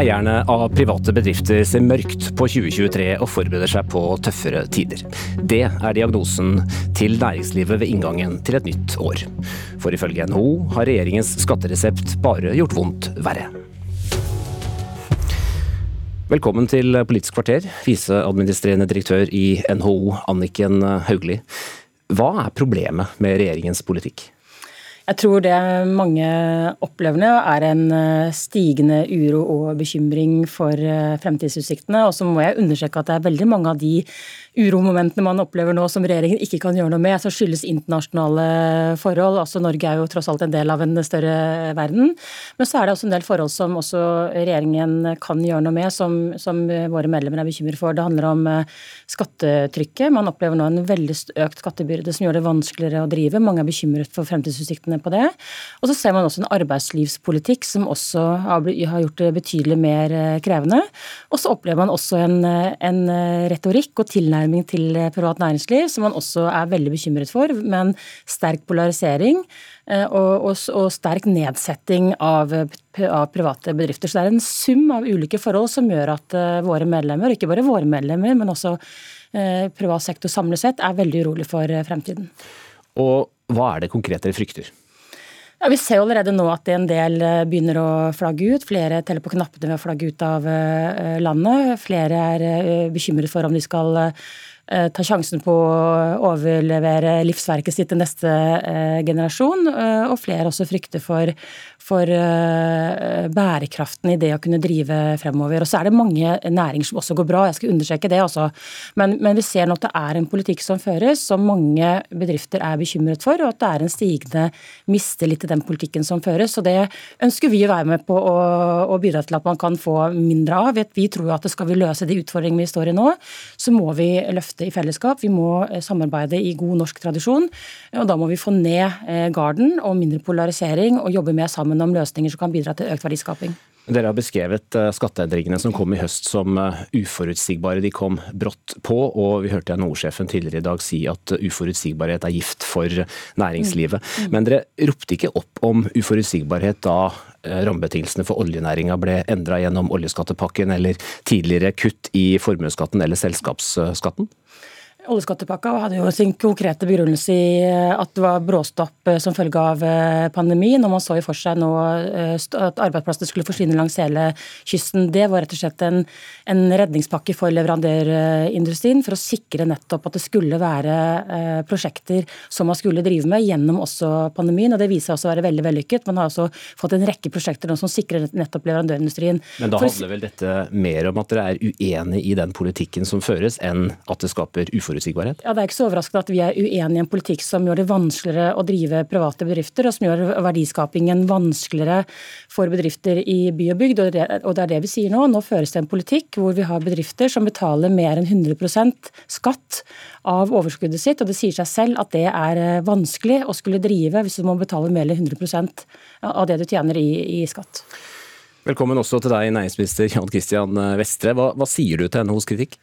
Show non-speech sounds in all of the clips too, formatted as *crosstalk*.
Eierne av private bedrifter ser mørkt på 2023 og forbereder seg på tøffere tider. Det er diagnosen til næringslivet ved inngangen til et nytt år. For ifølge NHO har regjeringens skatteresept bare gjort vondt verre. Velkommen til Politisk kvarter, viseadministrerende direktør i NHO, Anniken Hauglie. Hva er problemet med regjeringens politikk? Jeg tror det mange opplever nå er en eh, stigende uro og bekymring for eh, fremtidsutsiktene. Og så må jeg understreke at det er veldig mange av de uromomentene man opplever nå som regjeringen ikke kan gjøre noe med, som skyldes internasjonale forhold. Altså Norge er jo tross alt en del av en større verden. Men så er det også en del forhold som også regjeringen kan gjøre noe med, som, som våre medlemmer er bekymret for. Det handler om eh, skattetrykket. Man opplever nå en veldig økt skattebyrde som gjør det vanskeligere å drive. Mange er bekymret for fremtidsutsiktene på det. Og så ser man også en arbeidslivspolitikk som også har gjort det betydelig mer eh, krevende. Og så opplever man også en, eh, en retorikk og tilnærming tilnærming til eh, privat næringsliv, som man også er veldig bekymret for, med en sterk polarisering eh, og, og, og sterk nedsetting av, av, private bedrifter. Så det er en sum av ulike forhold som gjør at uh, våre medlemmer, ikke bare våre medlemmer, men også privat sektor samlet sett, er veldig urolig for fremtiden. Og hva er det konkrete dere frykter? Ja, Vi ser allerede nå at en del begynner å flagge ut. Flere teller på knappene ved å flagge ut av landet. Flere er bekymret for om de skal Eh, ta sjansen på å overlevere livsverket sitt til neste eh, generasjon. Eh, og flere også frykter for, for bærekraften i det å kunne drive fremover. Og så er det mange næringer som også går bra, jeg skal understreke det også. Men, men vi ser nå at det er en politikk som føres, som mange bedrifter er bekymret for, og at det er en stigende mistillit til den politikken som føres. Og det ønsker vi å være med på å, å bidra til at man kan få mindre av. Vi tror at skal vi løse de utfordringene vi står i nå, så må vi løfte dette i fellesskap. Vi må eh, samarbeide i god norsk tradisjon. og Da må vi få ned eh, garden og mindre polarisering og jobbe mer sammen om løsninger som kan bidra til økt verdiskaping. Dere har beskrevet eh, skatteendringene som kom i høst som uforutsigbare. De kom brått på, og vi hørte NHO-sjefen tidligere i dag si at uforutsigbarhet er gift for næringslivet. Mm. Mm. Men dere ropte ikke opp om uforutsigbarhet da rammebetingelsene for oljenæringa ble endra gjennom oljeskattepakken eller tidligere kutt i formuesskatten eller selskapsskatten? Oljeskattepakka hadde jo sin konkrete begrunnelse i eh, at det var bråstopp eh, som følge av pandemien. Og man så i for seg nå at arbeidsplasser skulle forsvinne langs hele kysten. Det var rett og slett en, en redningspakke for leverandørindustrien for å sikre nettopp at det skulle være prosjekter som man skulle drive med gjennom også pandemien. og Det viser seg også å være veldig vellykket. Man har også fått en rekke prosjekter som sikrer nettopp leverandørindustrien. Men da handler vel dette mer om at dere er uenig i den politikken som føres, enn at det skaper uforutsigbarhet? Forutsigbarhet? Ja, Det er ikke så overraskende at vi er uenige i en politikk som gjør det vanskeligere å drive private bedrifter, og som gjør verdiskapingen vanskeligere for bedrifter i by og bygd. Og det er det vi sier nå. Nå føres det en politikk hvor vi har bedrifter som betaler mer enn 100% skatt av overskuddet sitt, og det sier seg selv at det er eh, vanskelig å skulle drive hvis du må betale mer enn 100% av det du tjener i, i skatt. Velkommen også til deg, næringsminister Jan Christian Vestre. Hva, hva sier du til NHOs kritikk?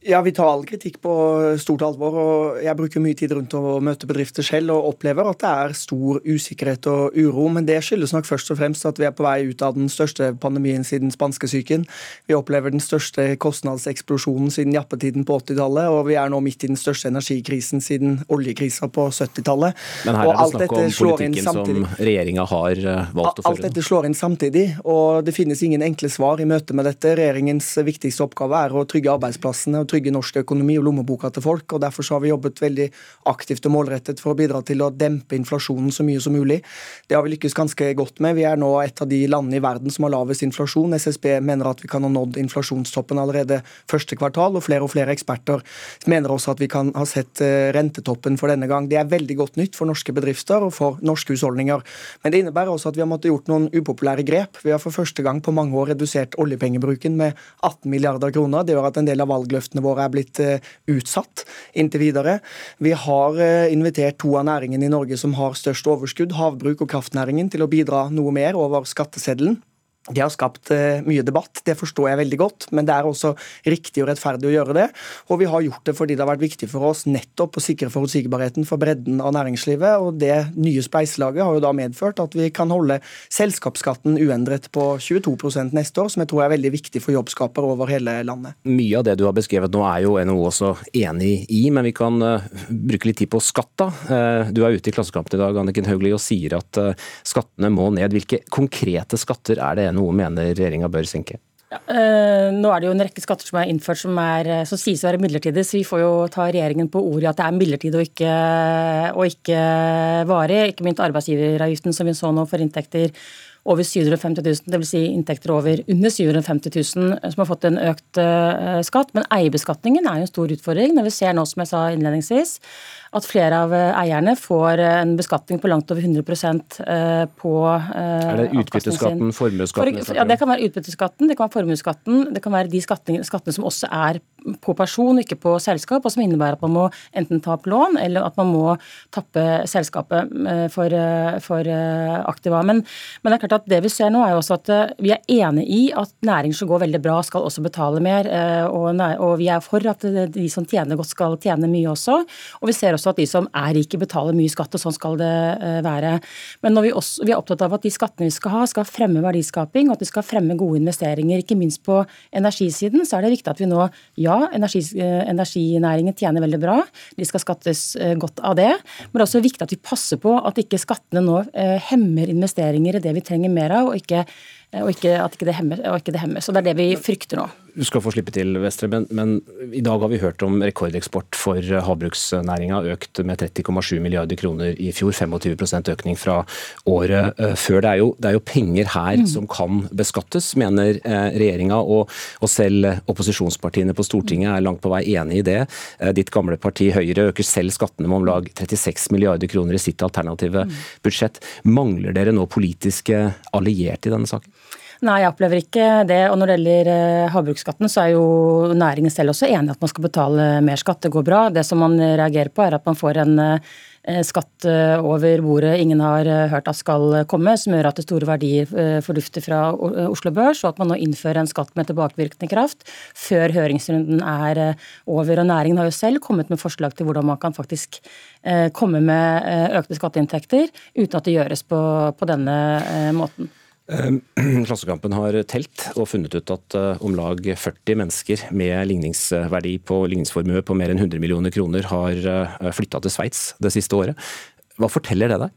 Ja, Vi tar all kritikk på stort alvor. og Jeg bruker mye tid rundt å møte bedrifter selv og opplever at det er stor usikkerhet og uro. Men det skyldes nok først og fremst at vi er på vei ut av den største pandemien siden spanskesyken. Vi opplever den største kostnadseksplosjonen siden jappetiden på 80-tallet. Og vi er nå midt i den største energikrisen siden oljekrisa på 70-tallet. Men her er det snakk om politikken som regjeringa har eh, valgt å følge. Alt dette slår inn samtidig, og det finnes ingen enkle svar i møte med dette. Regjeringens viktigste oppgave er å trygge arbeidsplassene. og trygge norsk økonomi og lommeboka til folk. og Derfor har vi jobbet veldig aktivt og målrettet for å bidra til å dempe inflasjonen så mye som mulig. Det har vi lykkes ganske godt med. Vi er nå et av de landene i verden som har lavest inflasjon. SSB mener at vi kan ha nådd inflasjonstoppen allerede første kvartal, og flere og flere eksperter mener også at vi kan ha sett eh, rentetoppen for denne gang. Det er veldig godt nytt for norske bedrifter og for norske husholdninger. Men det innebærer også at vi har måttet gjort noen upopulære grep. Vi har for første gang på mange år redusert oljepengebruken med 18 milliarder kroner. Det gjør at en del av valgløftene prosjektene våre er blitt eh, utsatt inntil videre. Vi har eh, invitert to av næringene i Norge som har størst overskudd, havbruk og kraftnæringen, til å bidra noe mer over skatteseddelen. Det har skapt uh, mye debatt, det forstår jeg veldig godt, men det er også riktig og rettferdig å gjøre det. Og vi har gjort det fordi det har vært viktig for oss nettopp å sikre forutsigbarheten for bredden av næringslivet. Og det nye spleiselaget har jo da medført at vi kan holde selskapsskatten uendret på 22 neste år, som jeg tror er veldig viktig for jobbskaper over hele landet. Mye av det du har beskrevet nå er jo NHO også enig i, men vi kan uh, bruke litt tid på skatt, da. Uh, du er ute i Klassekampen i dag Anniken Hauglie, og sier at skattene må ned. Hvilke konkrete skatter er det NHO mener regjeringa bør senke? Ja, øh, nå er det jo en rekke skatter som er innført som, er, eh, som sies å være midlertidige, så vi får jo ta regjeringen på ordet i at det er midlertidig og ikke, og ikke varig. Ikke minst arbeidsgiveravgiften som vi så nå for inntekter over 750 000, dvs. Si inntekter over under 750 000 som har fått en økt skatt. Men eierbeskatningen er jo en stor utfordring. Når vi ser nå, som jeg sa innledningsvis, at flere av eh, eierne får eh, en beskatning på langt over 100 eh, på Er det utbytteskatten, formuesskatten? For, ja, det kan være utbytteskatten, det kan være formuesskatten, det kan være de skattene, skattene som også er på person, ikke på selskap, og som innebærer at man må enten ta opp lån, eller at man må tappe selskapet for, for aktiva. Men, men, det er klart at det vi ser nå, er jo også at vi er enig i at næringer som går veldig bra, skal også betale mer. Og, og vi er for at de som tjener godt, skal tjene mye også. Og vi ser også også at de som er rike, betaler mye skatt, og sånn skal det eh, være. Men vi, også, vi er opptatt av at de skattene vi skal ha, skal fremme verdiskaping, og at de skal fremme gode investeringer. Ikke minst på energisiden så er det viktig at vi nå Ja, energi, eh, energinæringen tjener veldig bra, de skal skattes eh, godt av det. Men det er også viktig at vi passer på at ikke skattene nå hemmer investeringer i det vi trenger mer av, og ikke og ikke, at ikke det hemmer, Og ikke det hemmes. Og det er det vi frykter nå. Du skal få slippe til, Vestre, men, men, i dag har vi hørt om rekordeksport for havbruksnæringa, økt med 30,7 milliarder kroner i fjor. 25 økning fra året uh, før. Det er, jo, det er, jo, penger her mm. som kan beskattes, mener regjeringa. Og, og, selv opposisjonspartiene på Stortinget er langt på vei enig i det. Ditt gamle parti Høyre øker selv skattene med om lag 36 milliarder kroner i sitt alternative mm. budsjett. Mangler dere nå politiske allierte i denne saken? Nei, jeg opplever ikke det. Og når det gjelder eh, havbruksskatten, så er jo næringen selv også enig at man skal betale mer skatt. Det går bra. Det som man reagerer på, er at man får en eh, skatt eh, over bordet ingen har hørt at skal komme, som gjør at det store verdier fordufter fra Oslo Børs, og at man nå innfører en skatt med tilbakevirkende kraft før høringsrunden er over. Og Næringen har jo selv kommet med forslag til hvordan man kan faktisk komme med økte skatteinntekter uten at det gjøres på, på denne måten. Ehm, *clears throat* Klassekampen har telt og funnet ut at eh, om lag 40 mennesker med ligningsverdi på ligningsformue på mer enn 100 millioner kroner har eh, flytta til Sveits det siste året. Hva forteller det deg?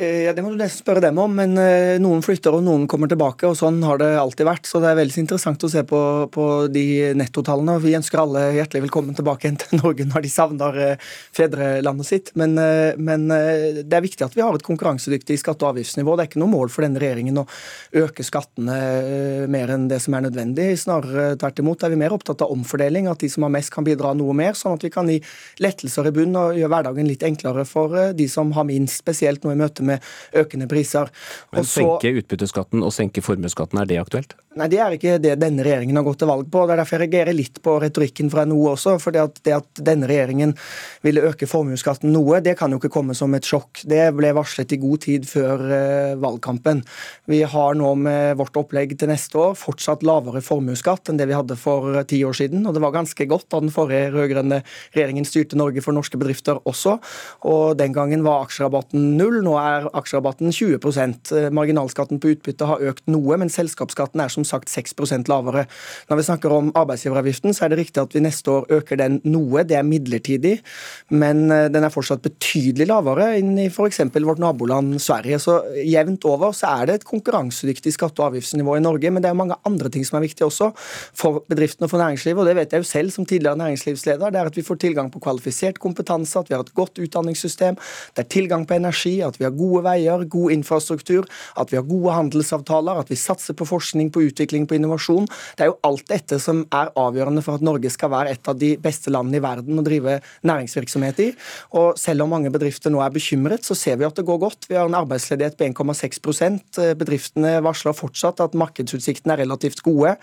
Eh, ja, Det må du nesten spørre dem om, men eh, noen flytter og noen kommer tilbake. og Sånn har det alltid vært. så Det er veldig interessant å se på, på de nettotallene. Vi ønsker alle hjertelig velkommen tilbake igjen til *laughs* Norge når de savner eh, fedrelandet sitt. Men, men, det er viktig at vi har et konkurransedyktig skatte- og avgiftsnivå. Det er ikke noe mål for denne regjeringen å øke skattene mer enn det som er nødvendig. Snarere tvert imot er vi mer opptatt av omfordeling, at de som har mest kan bidra noe mer, sånn at vi kan gi lettelser i bunn og gjøre hverdagen litt enklere for de som har minst, spesielt nå i møte med økende priser. Men senke utbytteskatten og senke formuesskatten, er det aktuelt? Nei, Det er ikke det denne regjeringen har gått til valg på. Det er derfor jeg reagerer litt på retorikken fra NHO også. for det at, denne regjeringen ville øke formuesskatten noe, det kan jo ikke komme som et sjokk. Det ble varslet i god tid før uh, valgkampen. Vi har nå med vårt opplegg til neste år fortsatt lavere formuesskatt enn det vi hadde for uh, ti år siden. Og det var ganske godt da den forrige rød-grønne regjeringen styrte Norge for norske bedrifter også. Og den gangen var aksjerabatten null. Nå er aksjerabatten 20 eh, Marginalskatten på utbytte har økt noe, men selskapsskatten er som som sagt 6% lavere. Når vi snakker om arbeidsgiveravgiften, så er det riktig at vi neste år øker den noe. Det er midlertidig, men eh, den er fortsatt betydelig lavere enn i f.eks. vårt naboland Sverige. Så jevnt over så er det et konkurransedyktig skatte- og avgiftsnivå i Norge, men det er mange andre ting som er viktige også for bedriftene og for næringslivet, og det vet jeg jo selv som tidligere næringslivsleder. Det er at vi får tilgang på kvalifisert kompetanse, at vi har et godt utdanningssystem, det er tilgang på energi, at vi har gode veier, god infrastruktur, at vi har gode handelsavtaler, at vi satser på forskning, på utvikling, på innovasjon. Det er jo alt dette som er avgjørende for at Norge skal være et av de beste landene i verden å drive næringsvirksomhet i. Og selv om mange bedrifter nå er bekymret, så ser vi at det går godt. Vi har en arbeidsledighet på 1,6% Bedriftene varsler fortsatt at markedsutsiktene er relativt gode.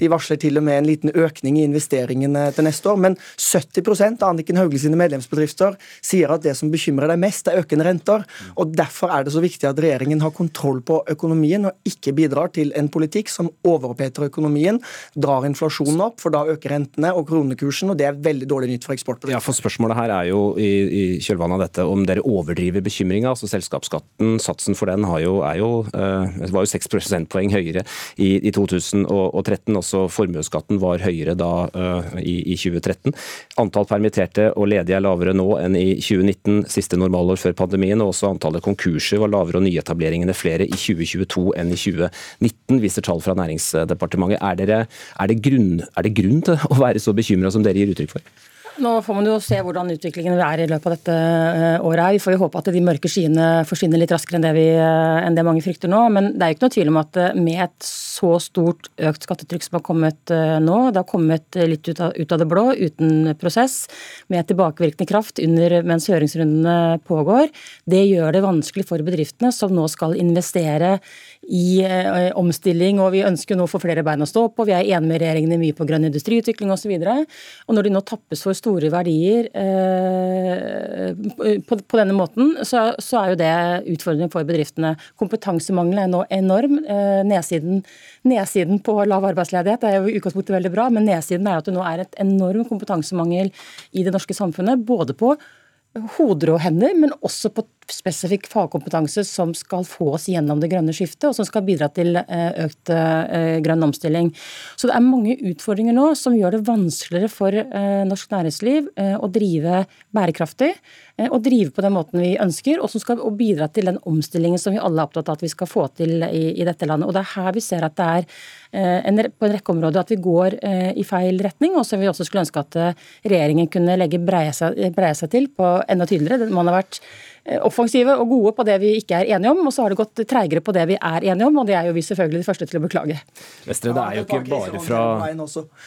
De varsler til og med en liten økning i investeringene til neste år. Men 70% av Anniken Hauglie sine medlemsbedrifter sier at det som bekymrer deg mest, er økende renter. Og Derfor er det så viktig at regjeringen har kontroll på økonomien og ikke bidrar til en politikk som overoppheter økonomien, drar inflasjonen opp, for da øker rentene og kronekursen, og det er veldig dårlig nytt for eksportbedriftene. Ja, for Spørsmålet her er jo i, i kjølvannet av dette om dere overdriver bekymringa. Altså selskapsskatten, satsen for den jo, jo, uh, var jo 6 prosentpoeng høyere i, i 2013. Også formuesskatten var høyere da uh, i, i 2013. Antall permitterte og ledige er lavere nå enn i 2019, siste normalår før pandemien. og også Antallet konkurser var lavere og nyetableringene flere i 2022 enn i 2019, viser tall fra Næringsdepartementet. Er, dere, er, det, grunn, er det grunn til å være så bekymra som dere gir uttrykk for? Nå får man jo se hvordan utviklingen er i løpet av dette eh, året. er. Vi får jo håpe at de mørke skyene forsvinner litt raskere enn det, vi, eh, enn det mange frykter nå. Men det er jo ikke noe tvil om at eh, med et så stort økt skattetrykk som har kommet nå, det har kommet litt ut av, ut av det blå, uten prosess, med tilbakevirkende kraft under, mens høringsrundene pågår, det gjør det vanskelig for bedriftene som nå skal investere i omstilling, og vi ønsker nå å få flere bein å stå på. Vi er enige med regjeringen i mye på grønn industriutvikling osv. Og, så og når de nå tappes for store verdier eh, på, denne måten, så, så, er jo det utfordrende for bedriftene. Kompetansemangelen er nå enorm. Eh, nedsiden, nedsiden, på lav arbeidsledighet er jo i utgangspunktet veldig bra, men nedsiden er at det nå er et enorm kompetansemangel i det norske samfunnet. både på hoder og hender, men også på spesifikk fagkompetanse som skal få oss gjennom det grønne skiftet, og som skal bidra til eh, økt eh, grønn omstilling. Så det er mange utfordringer nå som gjør det vanskeligere for eh, norsk næringsliv å drive bærekraftig og drive på den måten vi ønsker, og som skal bidra til den omstillingen som vi alle er opptatt av at vi skal få til i, i dette landet. Og Det er her vi ser at det er en, på en rekke områder at vi går i feil retning, og som vi også skulle ønske at regjeringen kunne legge breie seg, breie seg til på enda tydeligere. Man har vært Eh, offensive og gode på det vi ikke er enige om, og så har det gått treigere på det vi er enige om, og det er jo vi selvfølgelig de første til å beklage. Vestre, det er jo ikke bare fra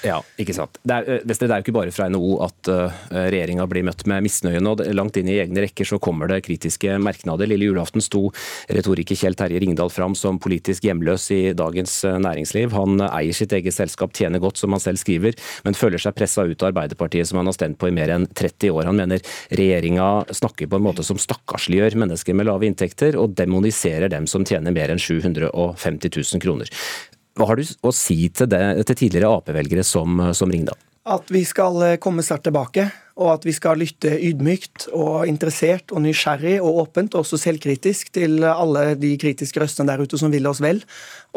ja, ikke sant. Det er, Vestre, det er jo ikke bare fra NHO at regjeringa blir møtt med misnøye nå. Langt inn i egne rekker så kommer det kritiske merknader. Lille julaften sto retoriker Kjell Terje Ringdal fram som politisk hjemløs i Dagens Næringsliv. Han eier sitt eget selskap, tjener godt, som han selv skriver, men føler seg pressa ut av Arbeiderpartiet, som han har stemt på i mer enn 30 år. Han mener regjeringa snakker på en måte som stakk stakkarsliggjør mennesker med lave inntekter og demoniserer dem som tjener mer enn 750 000 kroner. Hva har du å si til, det, til tidligere Ap-velgere som, som Ringdal? At vi skal eh, komme sterkt tilbake og at vi skal lytte ydmykt og interessert og nysgjerrig og åpent, og også selvkritisk, til alle de kritiske røstene der ute som vil oss vel,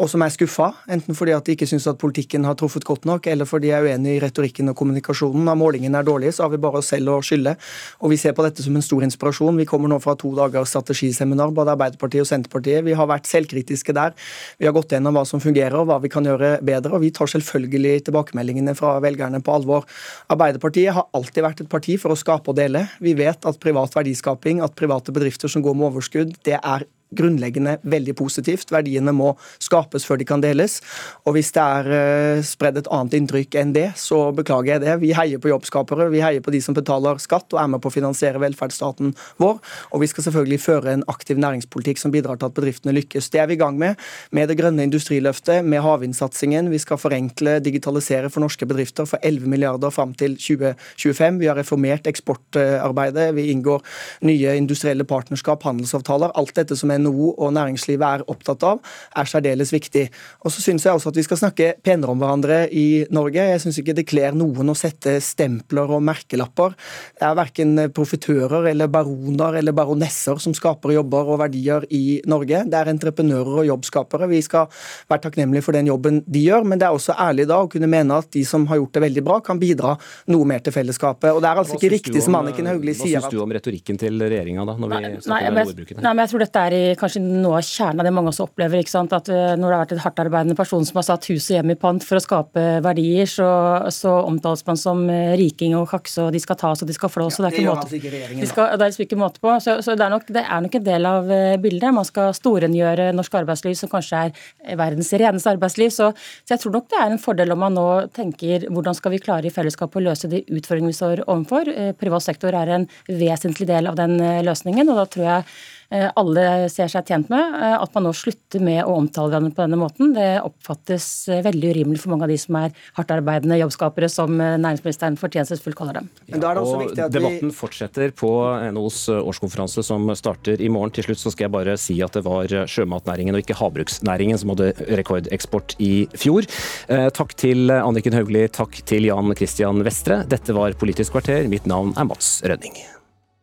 og som er skuffa, enten fordi at de ikke syns at politikken har truffet godt nok, eller fordi de er uenig i retorikken og kommunikasjonen. Når målingene er dårlige, så har vi bare oss selv å skylde. Og vi ser på dette som en stor inspirasjon. Vi kommer nå fra to dagers strategiseminar, både Arbeiderpartiet og Senterpartiet. Vi har vært selvkritiske der. Vi har gått gjennom hva som fungerer, og hva vi kan gjøre bedre, og vi tar selvfølgelig tilbakemeldingene fra velgerne på alvor. Arbeiderpartiet har alltid vært et parti for å skape og dele. Vi vet at privat verdiskaping, at private bedrifter som går med overskudd, det er grunnleggende veldig positivt. Verdiene må skapes før de kan deles. Og hvis det er uh, spredd et annet inntrykk enn det, så beklager jeg det. Vi heier på jobbskapere, vi heier på de som betaler skatt og er med på å finansiere velferdsstaten vår. Og vi skal selvfølgelig føre en aktiv næringspolitikk som bidrar til at bedriftene lykkes. Det er vi i gang med, med det grønne industriløftet, med havvindsatsingen. Vi skal forenkle, digitalisere for norske bedrifter for 11 milliarder fram til 2025. Vi har reformert eksportarbeidet, vi inngår nye industrielle partnerskap, handelsavtaler. Alt dette som er NHO og næringslivet er opptatt av, er særdeles viktig. Og så syns jeg også at vi skal snakke penere om hverandre i Norge. Jeg syns ikke det kler noen å sette stempler og merkelapper. Det er verken profitører eller baroner eller baronesser som skaper jobber og verdier i Norge. Det er entreprenører og jobbskapere. Vi skal være takknemlige for den jobben de gjør, men det er også ærlig da å kunne mene at de som har gjort det veldig bra, kan bidra noe mer til fellesskapet. Og det er altså ikke riktig som Anniken Hauglie sier. Hva syns du om retorikken til regjeringa, da, når vi snakker om ordbruken? Nei, men jeg tror dette er i kanskje noe av kjernen av det mange også opplever. At eh, Når det har vært et hardtarbeidende person som har satt hus og hjem i pant for å skape verdier, så, så omtales man som eh, riking og kakse, og de skal tas og de skal flås. Ja, det, det, er altså ikke de skal, det er liksom ikke måte på. Så, så det, er nok, det, er nok, en del av eh, bildet. Man skal storengjøre norsk arbeidsliv, som kanskje er verdens reneste arbeidsliv. Så, så, jeg tror nok det er en fordel om man nå tenker hvordan skal vi klare i fellesskap å løse de utfordringene vi står overfor. Privat sektor er en vesentlig del av den løsningen, og da tror jeg alle ser seg tjent med. At man nå slutter med å omtale hverandre på denne måten, det oppfattes veldig urimelig for mange av de som er hardtarbeidende jobbskapere, som næringsministeren fortjenestefullt kaller dem. Ja, og Debatten fortsetter på NHOs årskonferanse som starter i morgen. Til slutt så skal jeg bare si at det var sjømatnæringen og ikke havbruksnæringen som hadde rekordeksport i fjor. Takk til Anniken Hauglie, takk til Jan Christian Vestre. Dette var Politisk kvarter. Mitt navn er Mats Rønning.